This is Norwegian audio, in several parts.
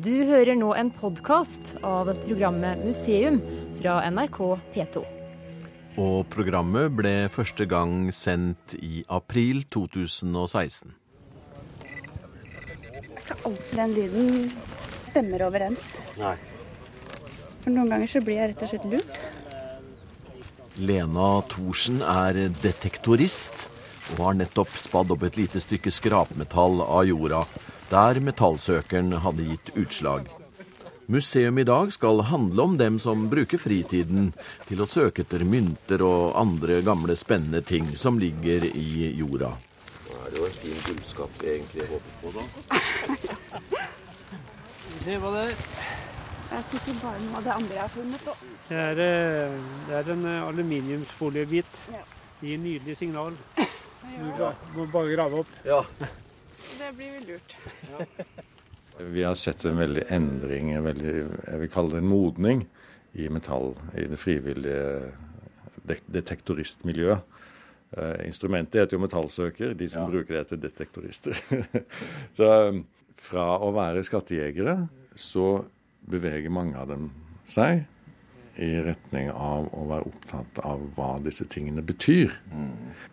Du hører nå en podkast av programmet Museum fra NRK P2. Og programmet ble første gang sendt i april 2016. ikke alltid den lyden stemmer overens. Nei. For noen ganger så blir jeg rett og slett lurt. Lena Thorsen er detektorist og har nettopp spadd opp et lite stykke skrapmetall av jorda, der metallsøkeren hadde gitt utslag. Museum i dag skal handle om dem som bruker fritiden til å søke etter mynter og andre gamle spennende ting som ligger i jorda. Nå er det jo en fin gullskatt vi egentlig håper på, da. Se hva det er. Jeg sitter bare med det andre jeg har funnet. Og... Det er, eh, det er en eh, aluminiumsfoliebit. Ja. Gir nydelig signal. Du må bare grave opp. Det blir vel lurt. Vi har sett en veldig endring, en veldig, jeg vil kalle det en modning, i metall, i det frivillige detektoristmiljøet. Eh, instrumentet heter jo metallsøker, de som bruker det heter detektorister. så eh, fra å være skattejegere, så beveger mange av dem seg i retning av å være opptatt av hva disse tingene betyr.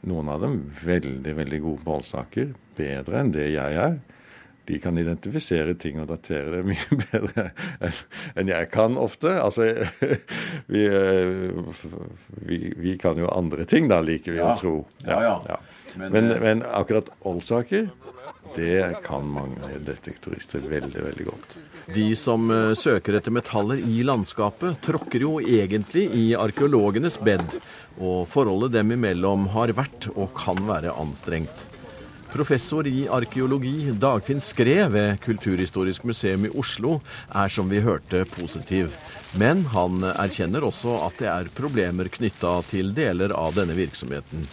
Noen av dem veldig, veldig gode på holdsaker, bedre enn det jeg er. De kan identifisere ting og datere det mye bedre enn jeg kan ofte. Altså, vi, eh, vi, vi kan jo andre ting, da, liker vi å tro. Ja, Ja, ja. Men, men akkurat oldsaker, det kan mange detektorister veldig, veldig godt. De som eh, søker etter metaller i landskapet, tråkker jo egentlig i arkeologenes bed, og forholdet dem imellom har vært og kan være anstrengt. Professor i arkeologi Dagfinn Skre ved Kulturhistorisk museum i Oslo er som vi hørte positiv, men han erkjenner også at det er problemer knytta til deler av denne virksomheten.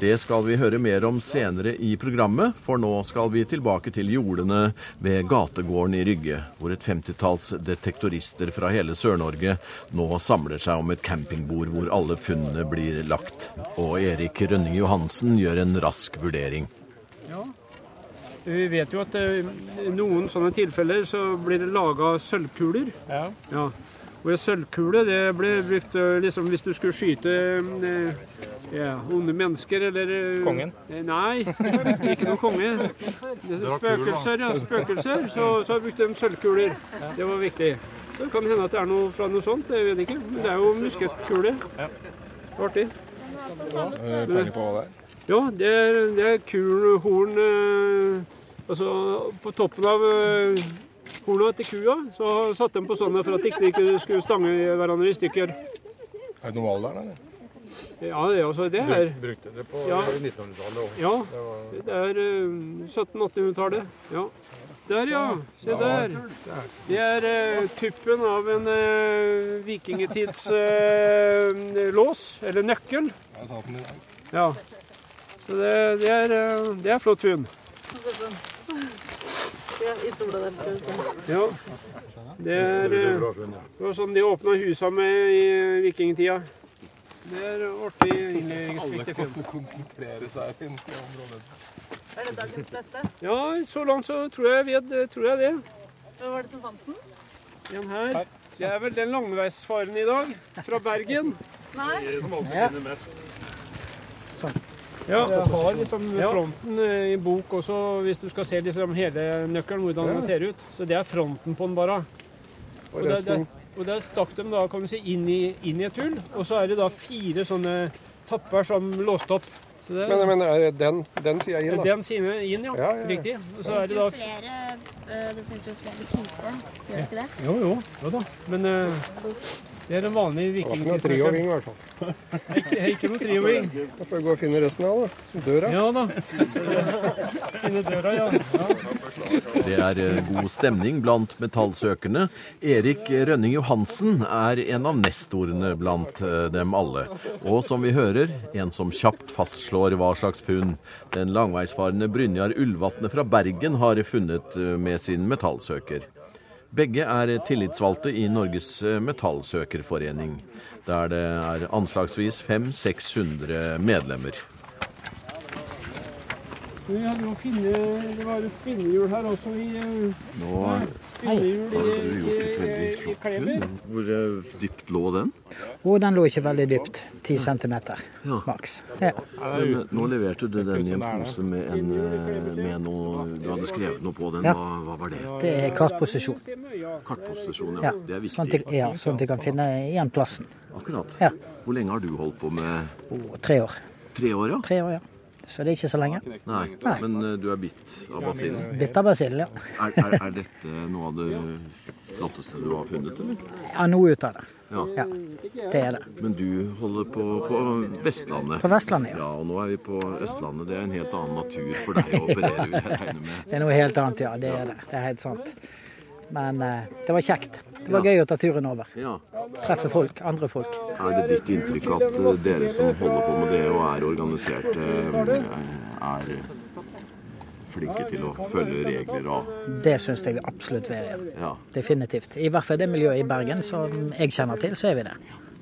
Det skal vi høre mer om senere i programmet, for nå skal vi tilbake til jordene ved gategården i Rygge, hvor et femtitalls detektorister fra hele Sør-Norge nå samler seg om et campingbord hvor alle funnene blir lagt. Og Erik Rønning Johansen gjør en rask vurdering. Vi vet jo at eh, i noen sånne tilfeller så blir det laga sølvkuler. Ja. Og en sølvkule det ble brukt eh, liksom hvis du skulle skyte eh, ja, onde mennesker eller eh, Kongen? Nei, ikke noen konge. Det er Spøkelser, ja. Spøkelser. Så, så brukte de sølvkuler. Det var viktig. Så det kan hende at det er noe fra noe sånt, jeg vet ikke. Men det er jo musketkuler. Artig. Penger på hva det er? Ja, det er, det er kul horn Altså på toppen av eh, horna til kua så satte de på sånne for at de ikke skulle stange hverandre i stykker. Er det noe alder eller? Ja, det, altså, det er Brukte dere på Ja. 1900-tallet òg? Ja, det er eh, 1700-1800-tallet. Ja. Der, ja. Se der. Det er uh, tuppen av en uh, vikingetids uh, lås, eller nøkkel. Ja. Så det, det, er, eh, det er flott funn. Ja. Det er eh, det var sånn de åpna husa med i vikingtida. Det er artig innledningspliktig funn. konsentrere seg inn på området. Er det dagens beste? Ja, så langt så tror jeg, vet, tror jeg det. Hvem var det som fant den? Den her. Det er vel den langveisfaren i dag, fra Bergen. Nei. Ja, jeg har liksom fronten eh, i bok også, hvis du skal se liksom hele nøkkelen, hvordan den ser ut. Så det er fronten på den bare. Og der, der, og der stakk de da, kan du si, inn i, inn i et hull, og så er det da fire sånne tapper som låst opp. Så det, Men, men er det den, den sida inn, da? den siden inn, ja. Ja, ja, ja. Riktig. Og så er det da Flere, øh, det finnes jo flere typer, gjør det ikke det? Jo, jo. jo da. Men eh, det er en vanlig Det var ikke noe trioving, i hvert fall. Ikke, ikke noe trioving. Da får vi gå og finne resten av det. Døra. Ja da. Finne døra, ja. ja. Det er eh, god stemning blant metallsøkerne. Erik Rønning Johansen er en av nestorene blant eh, dem alle. Og som vi hører, en som kjapt fastslår hva slags funn den langveisfarende Brynjar Ulvatne fra Bergen har funnet eh, med sin metallsøker. Begge er tillitsvalgte i Norges eh, metallsøkerforening, der det er anslagsvis 500-600 medlemmer. Vi hadde jo finne, det var et spinnehjul her også i eh, Nå spinnehjul i, har du gjort et i, veldig i flott funn. Hvor eh, dypt lå den? Og den lå ikke veldig dypt. 10 cm Ja. maks. Ja. Nå leverte du den i en pose med, en, eh, med noe Du hadde skrevet noe på den. Hva, hva var det? Det er kartposisjon. Kartposisjon, Ja. Det er Sånn at, viktig. de, ja, sånn at de kan finne igjen plassen. Akkurat. Ja. Hvor lenge har du holdt på med tre år. Tre år, ja? Tre år, ja. Så det er ikke så lenge. Nei. Nei. Men uh, du er bitt av basillen? Bitterbasil, ja. Er, er, er dette noe av det flotteste du har funnet, eller? Ja, noe ut av det. Ja. Ja, det er det. Men du holder på på Vestlandet? På Vestlandet, ja. Ja, og nå er vi på Østlandet. Det er en helt annen natur for deg å operere, vil jeg regne med. Det er noe helt annet, ja. Det er det. Det er helt sant. Men uh, det var kjekt. Det var gøy å ta turen over. Ja. Treffe folk. Andre folk. Er det ditt inntrykk at eh, dere som holder på med det og er organiserte, eh, er flinke til å følge regler og Det syns jeg vi absolutt vi er. Ja. Definitivt. I hvert fall det miljøet i Bergen som jeg kjenner til, så er vi det.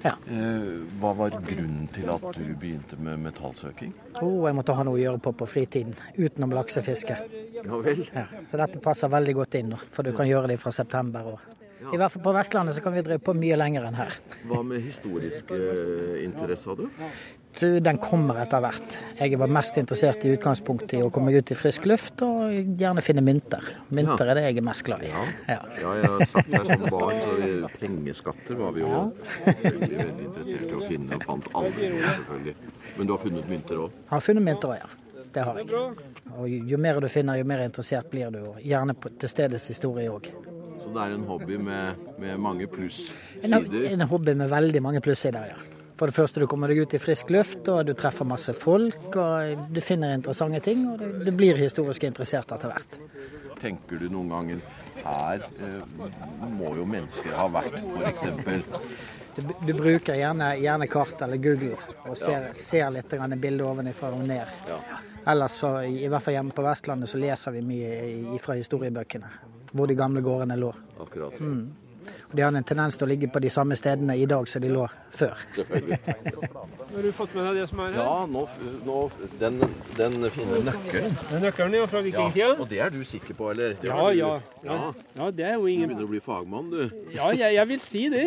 Ja. Eh, Hva var grunnen til at du begynte med metallsøking? Oh, jeg måtte ha noe å gjøre på på fritiden utenom laksefiske. Ja vel. Ja. Så dette passer veldig godt inn, for du kan gjøre det fra september. Og I hvert fall på Vestlandet så kan vi drive på mye lenger enn her. Hva med historisk eh, interesse hadde du? Den kommer etter hvert. Jeg var mest interessert i utgangspunktet i å komme ut i frisk luft og gjerne finne mynter. Mynter er det jeg er mest glad i. Ja. Ja. Ja, jeg har satt her som barn, så pengeskatter var vi jo veldig, veldig interessert i å finne, og fant aldri noe, selvfølgelig. Men du har funnet mynter òg? Har funnet mynter òg, ja. Det har jeg. Og jo mer du finner, jo mer interessert blir du. og Gjerne på, til stedets historie òg. Så det er en hobby med, med mange plussider? en hobby med veldig mange plussider, ja. For det første, du kommer deg ut i frisk luft, og du treffer masse folk, og du finner interessante ting, og du, du blir historisk interessert etter hvert. Tenker du noen ganger her eh, må jo mennesker ha vært, f.eks. Du, du bruker gjerne, gjerne kart eller Google og ser, ser litt bildet ovenifra og ned. Ja. Ellers, så, i hvert fall hjemme på Vestlandet, så leser vi mye fra historiebøkene. Hvor de gamle gårdene lå. Akkurat. Og De har en tendens til å ligge på de samme stedene i dag som de lå før. Har du fått med deg det som er her? Ja, nå, nå den, den fine nøkkelen. Den nøkkelen ja, fra Ja, og det er du sikker på, eller? Det Ja, ja, ja. Ja, det er jo Du begynner å bli fagmann, du. Ja, jeg, jeg vil si det.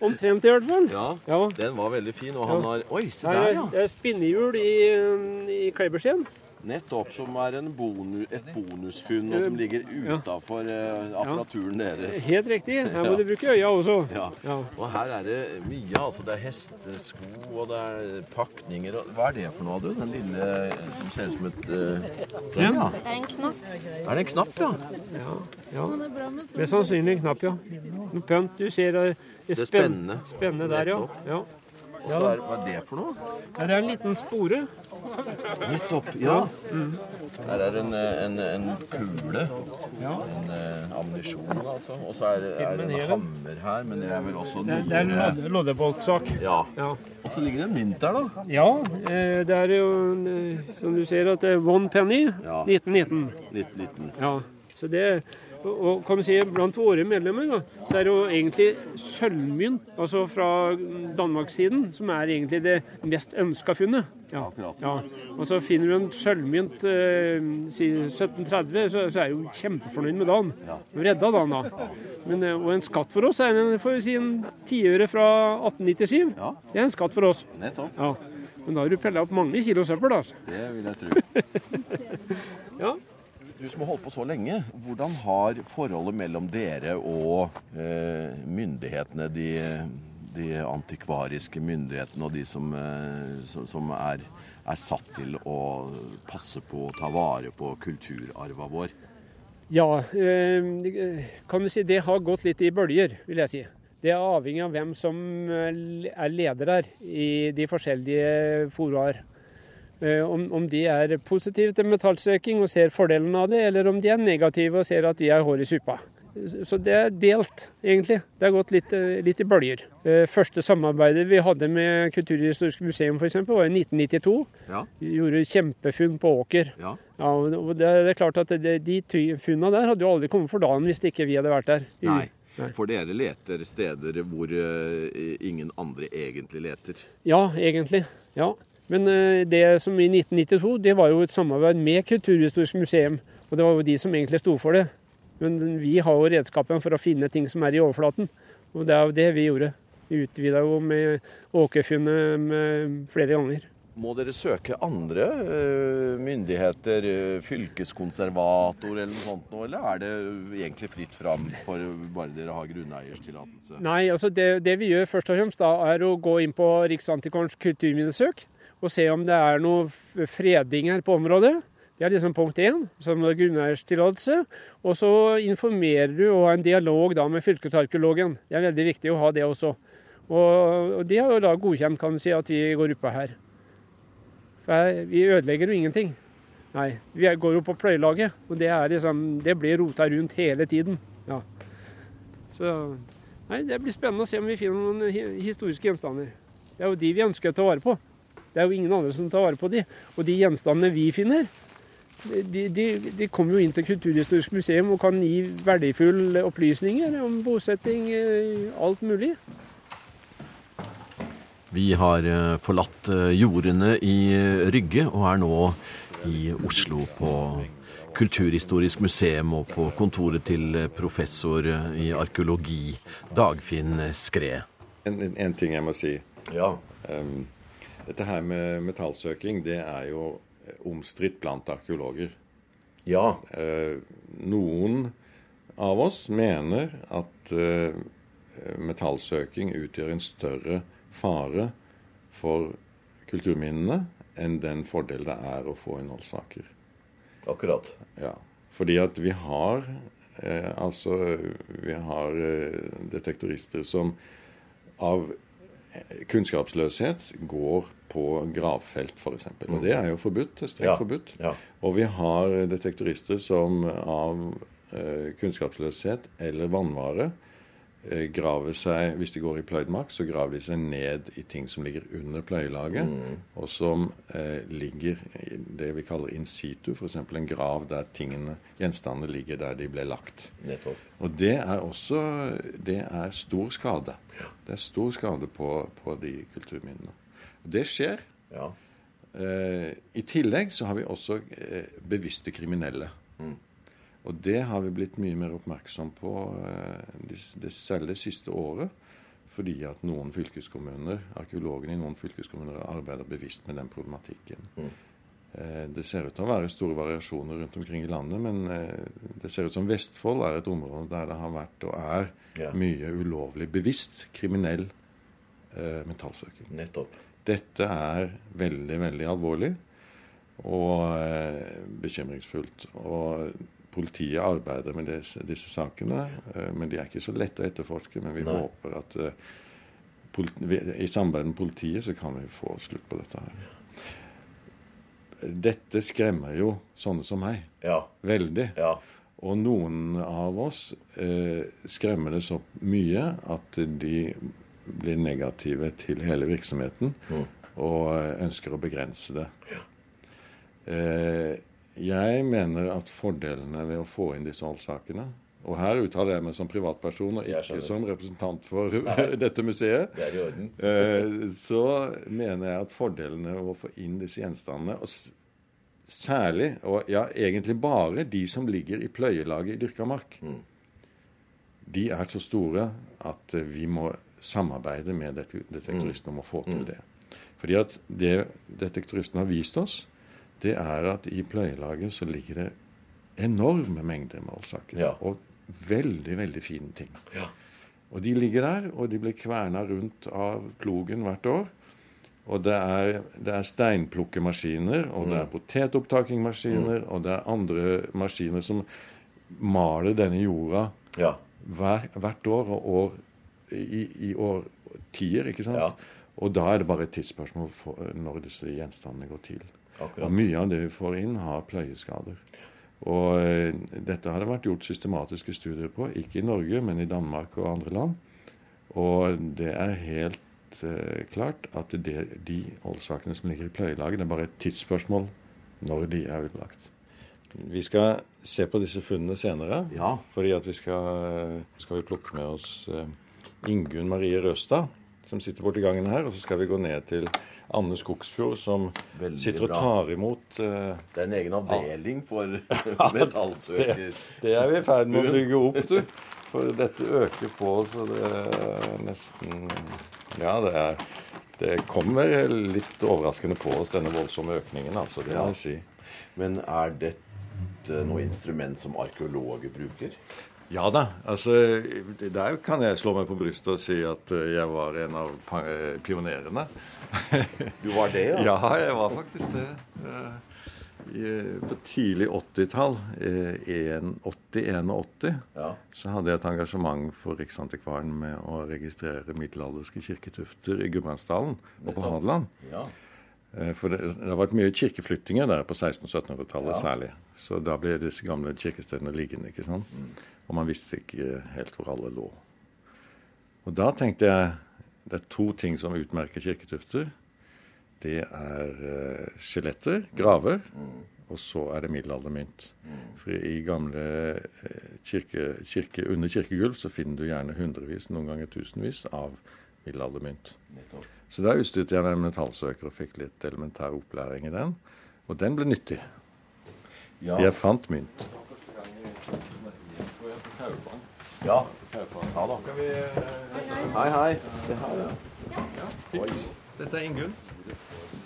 Omtrent i hvert fall. Ja, Ja. den var veldig fin, og han har Oi, se der, er, ja. det er spinnehjul i, i Kleibersten. Nettopp, som er en bonu, et bonusfunn, og som ligger utafor eh, apparaturen deres. Helt riktig. Her må Ja. du bruke øya også. Ja. Ja. Og her er det mye. altså Det er hestesko, og det er pakninger og Hva er det for noe, du? Den lille som ser ut som et uh, Den, ja. Det er en knapp. Er det en knapp, ja? Ja. Mest sannsynlig en knapp, ja. Noe pønt. Du ser eh, det Det er spennende. Spennende der, ja. Nettopp. ja. Og så er Hva er det for noe? Ja, Det er en liten spore. Nettopp. Ja. Her er en, eh, en, en kule. En eh, ammunisjon, altså. Og så er, er det en hammer her, men det er vel også noe det er en loddeboltsak. Ja. Ja. Og så ligger det en mynt der, da. ja, eh, det er jo eh, som du ser at det er one penny. Ja. 1919. Litt liten. Ja, så det og, og kan du si Blant våre medlemmer da, så er det jo egentlig sølvmynt, altså fra Danmarkssiden, som er egentlig det mest ønska funnet. Ja. Ja. Og så finner du en sølvmynt eh, si 1730, så, så er jeg jo kjempefornøyd med dagen. Ja. Redda dagen da. Men, eh, og en skatt for oss er en, får vi si, en tiøre fra 1897. Ja. Det er en skatt for oss. Nettopp. Ja. Men da har du pella opp mange kilo søppel. da. altså. Det vil jeg tro. Ja. Du som har holdt på så lenge, hvordan har forholdet mellom dere og eh, myndighetene, de, de antikvariske myndighetene og de som, eh, som, som er, er satt til å passe på og ta vare på kulturarva vår? Ja, eh, kan du si det har gått litt i bølger, vil jeg si. Det er avhengig av hvem som eh, er leder her i de forskjellige foroer. Eh, Om, om de er positive til metallsøking og ser fordelen av det, eller om de er negative og ser at de er hår i suppa. Så det er delt, egentlig. Det har gått litt, eh, litt i bølger. Eh, Første samarbeidet vi hadde med Kulturhistorisk museum for eksempel, var i 1992. Ja. Vi gjorde kjempefunn på Åker. Ja. Ja, og det, det er klart at det, de funnene funna der hadde jo aldri kommet for dagen hvis ikke vi hadde vært der. Nei. Nei. For dere leter steder hvor ingen andre egentlig leter. Ja, egentlig. Ja. Men eh, det som i 1992, det var jo et samarbeid med Kulturhistorisk museum. Og det var jo de som egentlig sto for det. Men vi har jo redskapen for å finne ting som er i overflaten. Og det er jo det vi gjorde. Vi utvida jo med åkerfunnet med flere ganger. Må dere søke andre eh, myndigheter, eh, fylkeskonservator eller noe sånt nå, eller er det egentlig fritt fram for bare dere har grunneierstillatelse? Nei, altså det, det vi gjør først og fremst da, er å gå inn på Riksantikvarens kulturminnesøk og se om det er noe freding her på området. Det er liksom punkt én, som er grunneierstillatelse. Og så informerer du og har en dialog da med fylkesarkeologen. Det er veldig viktig å ha det også. Og, og de har jo da godkjent kan du si, at vi går oppå her. For vi ødelegger jo ingenting. Nei, vi går jo på pløyelaget, og det, liksom, det blir rota rundt hele tiden. Ja. Så nei, det blir spennende å se om vi finner noen historiske gjenstander. Det er jo de vi ønsker å ta vare på. Det er jo ingen andre som tar vare på de. Og de gjenstandene vi finner, de, de, de kommer jo inn til Kulturhistorisk museum og kan gi verdifulle opplysninger om bosetting, eh, alt mulig. Vi har eh, forlatt eh, jordene i Rygge og er nå i Oslo på Kulturhistorisk museum og på kontoret til professor i arkeologi Dagfinn Skred. En, en, en ting jeg må si. Ja. Um, dette her med metallsøking, det er jo omstridt blant arkeologer. Ja. Eh, noen av oss mener at eh, metallsøking utgjør en større fare for kulturminnene enn den fordel det er å få innholdssaker. Akkurat. Ja, fordi at vi har eh, altså vi har eh, detektorister som av kunnskapsløshet går på gravfelt, f.eks. Og det er jo forbudt. Strengt Ja, forbudt. ja. Og vi har detektorister som av eh, kunnskapsløshet eller vannvare graver seg Hvis de går i pløyd mark, så graver de seg ned i ting som ligger under pløyelaget, og som eh, ligger i det vi kaller in situ, f.eks. en grav der tingene, gjenstandene ligger der de ble lagt. Nettopp. Og det er også det er stor skade. Det er stor skade på, på de kulturminnene. Og det skjer. Ja. Eh, I tillegg så har vi også eh, bevisste kriminelle. Og det har vi blitt mye mer oppmerksom på eh, det, det, selv det siste året. Fordi at noen fylkeskommuner, arkeologene i noen fylkeskommuner arbeider bevisst med den problematikken. Mm. det ser ut til å være store variasjoner rundt omkring i landet, men eh, det ser ut som Vestfold er et område der det har vært og er Ja. mye ulovlig, bevisst kriminell eh, metallsøking. Nettopp. Dette er veldig, veldig alvorlig og eh, bekymringsfullt. Og politiet arbeider med disse, disse sakene, eh, men de er ikke så lette å etterforske. Men vi Nei. håper at eh, i samarbeid med politiet så kan vi få slutt på dette her. Dette skremmer jo sånne som meg Ja. veldig. Ja. Og noen av oss eh, skremmer det så mye at de blir negative til hele virksomheten og eh, ønsker å begrense det. Eh, jeg mener at fordelene ved å få inn disse holdssakene Og her uttaler jeg meg som privatperson og ikke som representant for dette museet. Det er i orden. Eh, så mener jeg at fordelene ved å få inn disse gjenstandene, og særlig, og ja, egentlig bare de som ligger i pløyelaget i dyrka mark, de er så store at eh, vi må samarbeide med det- detektoristen om å få til det. Fordi at det detektoristen har vist oss, det er at i pløyelaget så ligger det enorme mengder med holdsaker. Ja. Og veldig, veldig fine ting. Ja. Og de ligger der, og de blir kverna rundt av plogen hvert år. Og det er, det er steinplukkemaskiner, og det er potetopptakingsmaskiner, og det er andre maskiner som maler denne jorda Ja. hver, hvert år og år i, i årtier, ikke sant? Og da er det bare et tidsspørsmål for når disse gjenstandene går til. Akkurat. Og mye av det vi får inn, har pløyeskader. Og eh, dette har det vært gjort systematiske studier på, ikke i Norge, men i Danmark og andre land. Og det er helt eh, klart at det, de oljesakene som ligger i pløyelaget, det er bare et tidsspørsmål når de er utlagt. Vi skal se på disse funnene senere, Ja. fordi at vi skal, skal vi plukke med oss eh, Ingunn Marie Røstad, som sitter borti gangen her. Og så skal vi gå ned til Anne Skogsfjord, som Veldig sitter og tar imot uh, Det er en egen avdeling for metallsøker. det, det er vi i ferd med å bygge opp, du. For dette øker på, så det er nesten Ja, det er Det kommer litt overraskende på oss, denne voldsomme økningen, altså. Det må jeg si. Men er dette noe instrument som arkeologer bruker? Ja da. altså Der kan jeg slå meg på brystet og si at eh, jeg var en av eh, pionerene. Du var det, ja? Ja, jeg var faktisk det. Eh, På tidlig 80-tall, eh, 80-81, Ja. så hadde jeg et engasjement for Riksantikvaren med å registrere middelalderske kirketufter i Gudbrandsdalen og på Hadeland. ja. Eh, For det, det har vært mye kirkeflyttinger der på 1600-1700-tallet Ja. særlig. Så da ble disse gamle kirkestedene liggende. ikke sant? Mm. Og man visste ikke helt hvor alle lå. Og da tenkte jeg det er to ting som utmerker kirketufter. Det er uh, skjeletter, graver, Mm. og så er det middelaldermynt. For i gamle eh, kirke, kirke, under kirkegulv så finner du gjerne hundrevis, noen ganger tusenvis, av middelaldermynt. Nettopp. Så da utstyrte jeg en metallsøker og fikk litt elementær opplæring i den. Og den ble nyttig. Ja. Jeg fant mynt. Ja. ja da. Hei, hei. Se her, ja. Dette er Ingunn.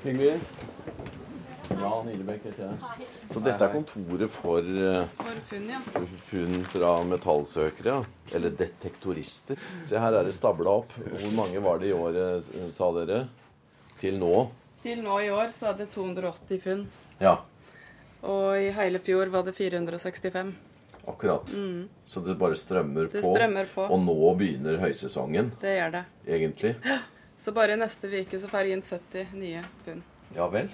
Hyggelig. Jan Ilebekk heter jeg. Så dette er kontoret for eh, For funn, ja. funn fra metallsøkere, ja. Eller detektorister. Se, her er det stabla opp. Hvor mange var det i året, eh, sa dere? Til nå? Til nå i år så er det 280 funn. Ja, Og i hele fjor var det 465. akkurat. Så det bare strømmer Det på. strømmer på. Og nå begynner høysesongen, Det gjør det. egentlig. Så bare neste uke så får jeg inn 70 nye funn. Ja vel.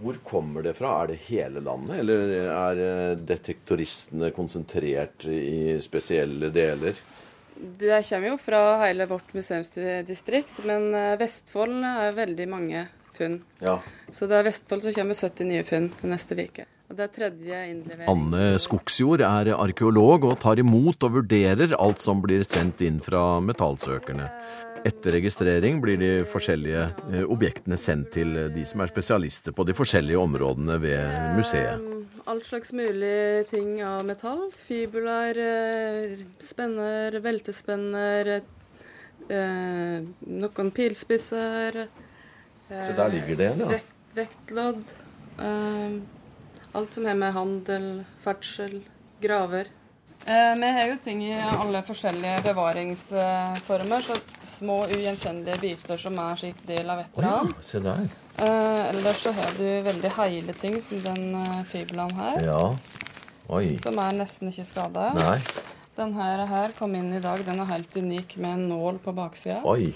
Hvor kommer det fra? Er det hele landet, eller er eh, detektoristene konsentrert i spesielle deler? Det kommer jo fra hele vårt museumsdistrikt, men eh, Vestfold er veldig mange funn. Ja. Så det er Vestfold som kommer med 70 nye funn neste uke. Og det er tredje innlevering. Anne Skogsjord er arkeolog og tar imot og vurderer alt som blir sendt inn fra metallsøkerne. Etter registrering blir de forskjellige eh, objektene sendt til de som er spesialister på de forskjellige områdene ved museet. Um, Alt slags mulig ting av metall. Fibular, eh, spenner, veltespenner, eh, noen pilspisser. Så der ligger det, ja. Vekt, vektlodd. eh, alt som har med handel, ferdsel, graver. Eh, vi har jo ting i alle forskjellige bevaringsformer. Så små, ugjenkjennelige biter som er slik del av et eller annet. Se der. Eh, ellers så har du veldig heile ting, som den uh, fibulaen her. Ja. Oi. Som er nesten ikke skada. Den her, her kom inn i dag. Den er helt unik med en nål på baksida. Oi.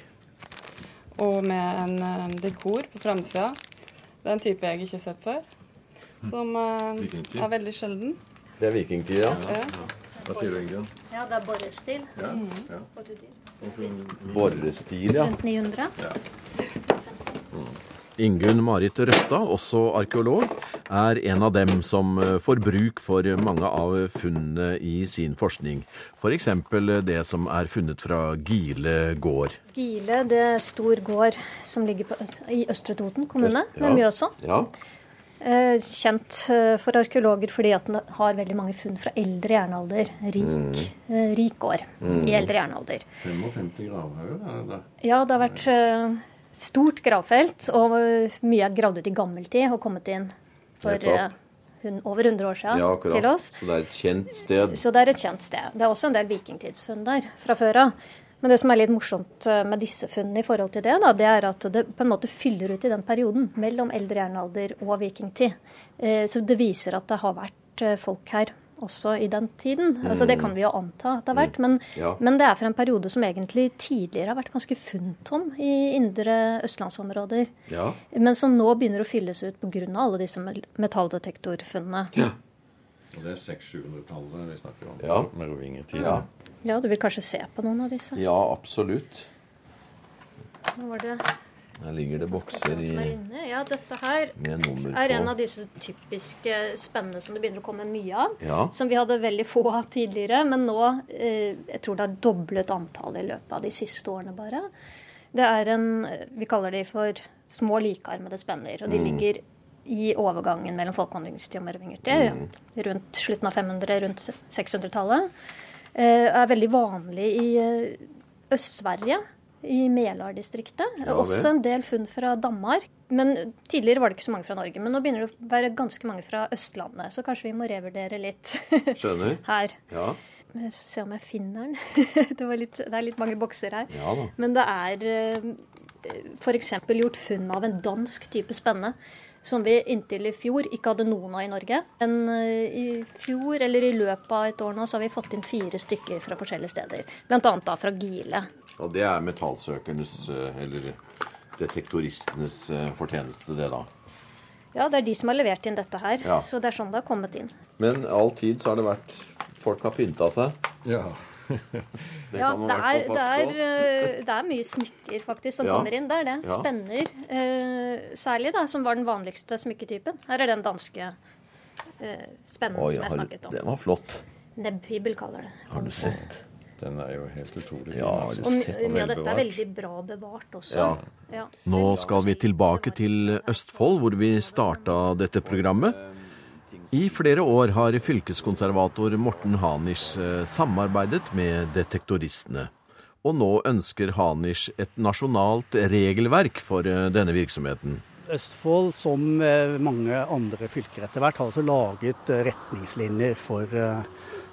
Og med en eh, dekor på framsida. Det er en type jeg ikke har sett før. Som eh, er veldig sjelden. Det er vikingtid, ja. Ja. Hva sier du, Ingunn? Ja, det er borestil. Ja, ja. På Tudir. Borestil, ja. Rundt 900. Ingunn Marit Røstad, også arkeolog, er en av dem som eh, får bruk for mange av funnene i sin forskning. F.eks. det som er funnet fra Gile gård. Gile, det er stor gård som ligger på, i Østre Toten kommune, Ja. ved Mjøsa. Ja. Eh, kjent eh, for arkeologer fordi at den har veldig mange funn fra eldre jernalder. Rik, mm. rik gård i eldre jernalder. 55 gravhauger er. Ja, det har vært eh, stort gravfelt, og eh, mye er gravd ut i gammeltid og kommet inn for eh, over 100 år siden ja, til oss. Så det er et kjent sted. Så det er et kjent sted. Det er også en del vikingtidsfunn der fra før av. Men det som er litt morsomt eh, med disse funnene i forhold til det, da, det er at det på en måte fyller ut i den perioden mellom eldre jernalder og vikingtid. Eh, Så det viser at det har vært eh, folk her også i den tiden. Altså Det kan vi jo anta at det har vært, men, Ja. men det er fra en periode som egentlig tidligere har vært ganske funntom i indre østlandsområder. Ja. Men som nå begynner å fylles ut pga. alle disse metalldetektorfunnene. Og det er 600-700-tallet vi snakker om. Ja. Merovingertid. Ja. Ja, du vil kanskje se på noen av disse? ja, absolutt. Nå var det Her ligger det bokser i. Ja, dette her er en av disse typiske spennene som det begynner å komme mye av. Ja. Som vi hadde veldig få av tidligere, men nå eh, jeg tror det har doblet antallet i løpet av de siste årene bare. Det er en Vi kaller de for små likarmede spenner. Og de Mm. ligger i overgangen mellom folkevandringstid og Mervingertid, Mm. Rundt slutten av 500, rundt 600-tallet. Eh, er veldig vanlig i eh, Øst-Sverige. I Melar-distriktet. Ja, Også en del funn fra Danmark. Men Tidligere var det ikke så mange fra Norge, men nå begynner det å være ganske mange fra Østlandet. Så kanskje vi må revurdere litt Skjønner. her. Ja. Jeg se om jeg finner den. det, var litt, det er litt mange bokser her. Ja. Men det er f.eks. gjort funn av en dansk type spenne. Som vi inntil i fjor ikke hadde noen av i Norge. Men eh, i fjor, eller i løpet av et år nå, så har vi fått inn fire stykker fra forskjellige steder. Annet da fra Gile. Og det er metallsøkernes, eh, eller detektoristenes eh, fortjeneste, det da. Ja, det er de som har levert inn dette her. Ja. Så det er sånn det har kommet inn. Men all tid så har det vært Folk har pynta seg. Ja. Det Ja, kan man det er, det, er, eh, det er mye smykker faktisk som Ja. kommer inn. Det er det. Ja. Spenner eh, særlig, da, som var den vanligste smykketypen. Her er den danske eh, spennen Oi, som jeg har- snakket om. den var flott. Nebbfibel kaller det. Har du sett? Den er jo helt utrolig fin. Ja, altså. Og mye av dette er veldig bra bevart også. Ja. Ja. Nå skal vi tilbake til Østfold, hvor vi starta dette programmet. I flere år har fylkeskonservator Morten Hanisch eh, samarbeidet med detektoristene. Og nå ønsker Hanisch et nasjonalt regelverk for eh, denne virksomheten. Østfold, som eh, mange andre fylker etter hvert, har altså laget retningslinjer for,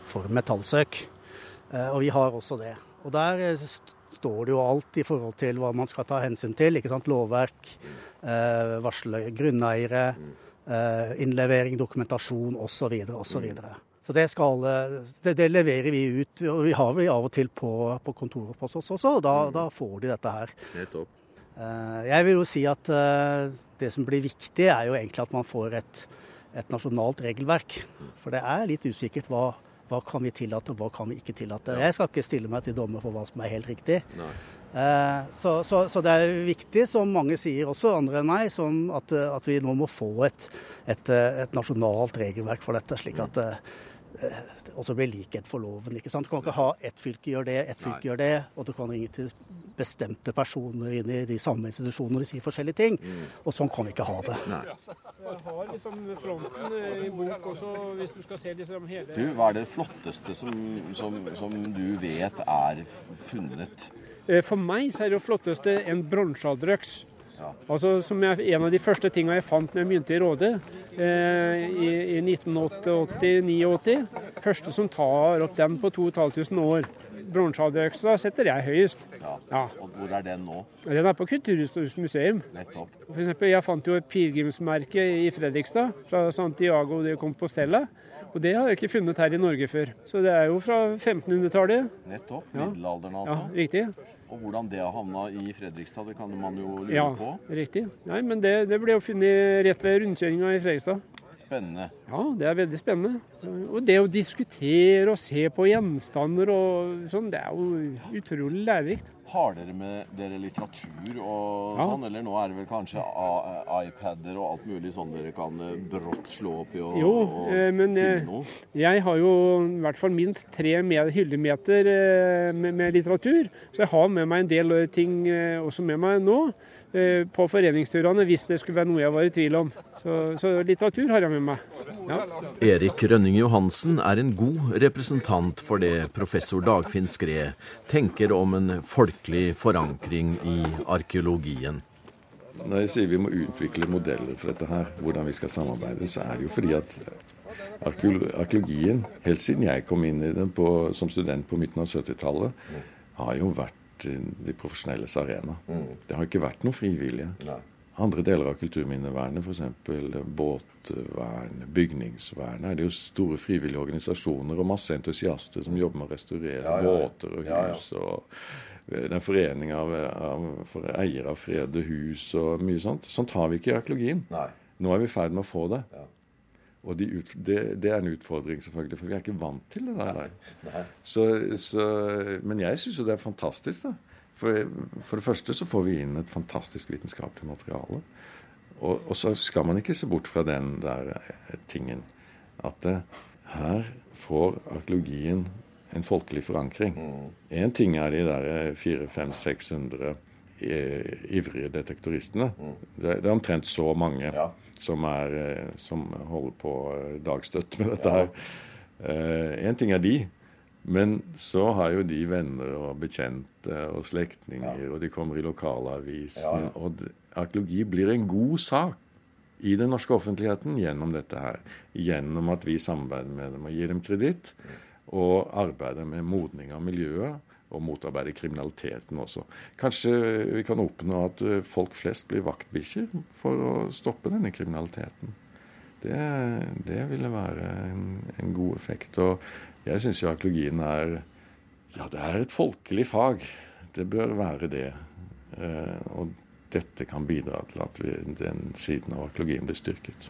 for metallsøk. Og vi har også det. Og der står det jo alt i forhold til hva man skal ta hensyn til. ikke sant? Lovverk, varsle grunneiere, innlevering, dokumentasjon osv. osv. Så det, skal, eh, det, det leverer vi ut. og Vi har vi av og til på, på kontoret hos oss også, og da, da får de dette her. Nettopp. Jeg vil jo si at eh, det som blir viktig, er jo egentlig at man får et, et nasjonalt regelverk. For det er litt usikkert hva, hva kan vi tillate og hva kan vi ikke tillate. Jeg skal ikke stille meg til dommer for hva som er helt riktig. Eh, Så, så, så det er viktig, som mange sier, også andre enn meg, at, eh, at vi nå må få et, et, eh, et nasjonalt regelverk for dette, slik at eh, eh, også blir likhet for loven. ikke sant? Du kan ikke ha ett fylke gjør det, ett fylke gjør det, og du kan ringe til bestemte personer inn i de samme institusjonene og de sier forskjellige ting. Og sånn kan vi ikke ha det. Jeg har liksom fronten eh, i bok også, hvis du skal se liksom hele Du, Hva er det flotteste som, som, som du vet er funnet? Eh, For meg så er det flotteste en bronsealderøks. Altså, som jeg, en av de første tinga jeg fant når jeg begynte i Råde eh, i, i 1989-89, Første som tar opp den på 2500 år. Bronsealderøksa setter jeg høyest. Ja. Og hvor er den nå? Den er på Kulturhistorisk museum. Nettopp. For eksempel, jeg fant jo et pilegrimsmerke i Fredrikstad fra Santiago de Compostela. Og det har jeg ikke funnet her i Norge før. Så det er jo fra 1500-tallet. Nettopp. Middelalderen, altså. Ja, riktig. Og hvordan det har havna i Fredrikstad, det kan man jo lure Ja, på. riktig. Nei, men det, det ble jo funnet rett ved rundkjøringa i Fredrikstad. Spennende. Ja, det er veldig spennende. Og det å diskutere og se på gjenstander og sånn, det er jo utrolig lærerikt. Har dere med dere litteratur og Ja. sånn, eller nå er det vel kanskje A- iPader og alt mulig sånn dere kan eh, brått slå opp i og, Jo, og eh, men finne eh, noe? jeg har jo i hvert fall minst tre me- hyllemeter eh, med, med litteratur. Så jeg har med meg en del eh, ting eh, også med meg nå eh, på foreningsturene hvis det skulle være noe jeg var i tvil om. Så, så litteratur har jeg med meg. Ja. Erik Rønning Johansen er en god representant for det professor Dagfinn Skred tenker om en folkelig forankring i arkeologien. Når jeg sier vi må utvikle modeller for dette her, hvordan vi skal samarbeide, så er det jo fordi at arkeologien, helt siden jeg kom inn i den på, som student på midten av 70-tallet, har jo vært de profesjonelles arena. Det har ikke vært noe frivillige. Andre deler av kulturminnevernet, f.eks. båtvern, bygningsvern, er det jo store frivillige organisasjoner og masse entusiaster som jobber med å restaurere Ja, ja, ja. båter og hus. Ja, ja. og den forening av, av for eiere av fredede hus og mye sånt. Sånt har vi ikke i arkeologien. Nå er vi i ferd med å få det. Og de ut, det, det er en utfordring, selvfølgelig, for vi er ikke vant til det der. Så, så, men jeg syns jo det er fantastisk, da. For, for det første så får vi inn et fantastisk vitenskapelig materiale. Og, og så skal man ikke se bort fra den der eh, tingen at eh, her får arkeologien en folkelig forankring. Én ting er de der 400-500-600 eh, ivrige detektoristene. Det, det er omtrent så mange som, er, eh, som holder på eh, dagstøtt med dette her. Én ting er de, men så har jo de venner og bekjente og slektninger, og de kommer i lokalavisen. Ja, ja. Og arkeologi blir en god sak i den norske offentligheten gjennom dette her. Gjennom at vi samarbeider med dem og gir dem kreditt. Og arbeide med modning av miljøet og motarbeide kriminaliteten også. Kanskje vi kan oppnå at eh, folk flest blir vaktbikkjer for å stoppe denne kriminaliteten. Det, det ville være en, en god effekt. Og jeg syns jo arkeologien er Ja, det er et folkelig fag. Det bør være det. Eh, og dette kan bidra til at vi, den siden av arkeologien blir styrket.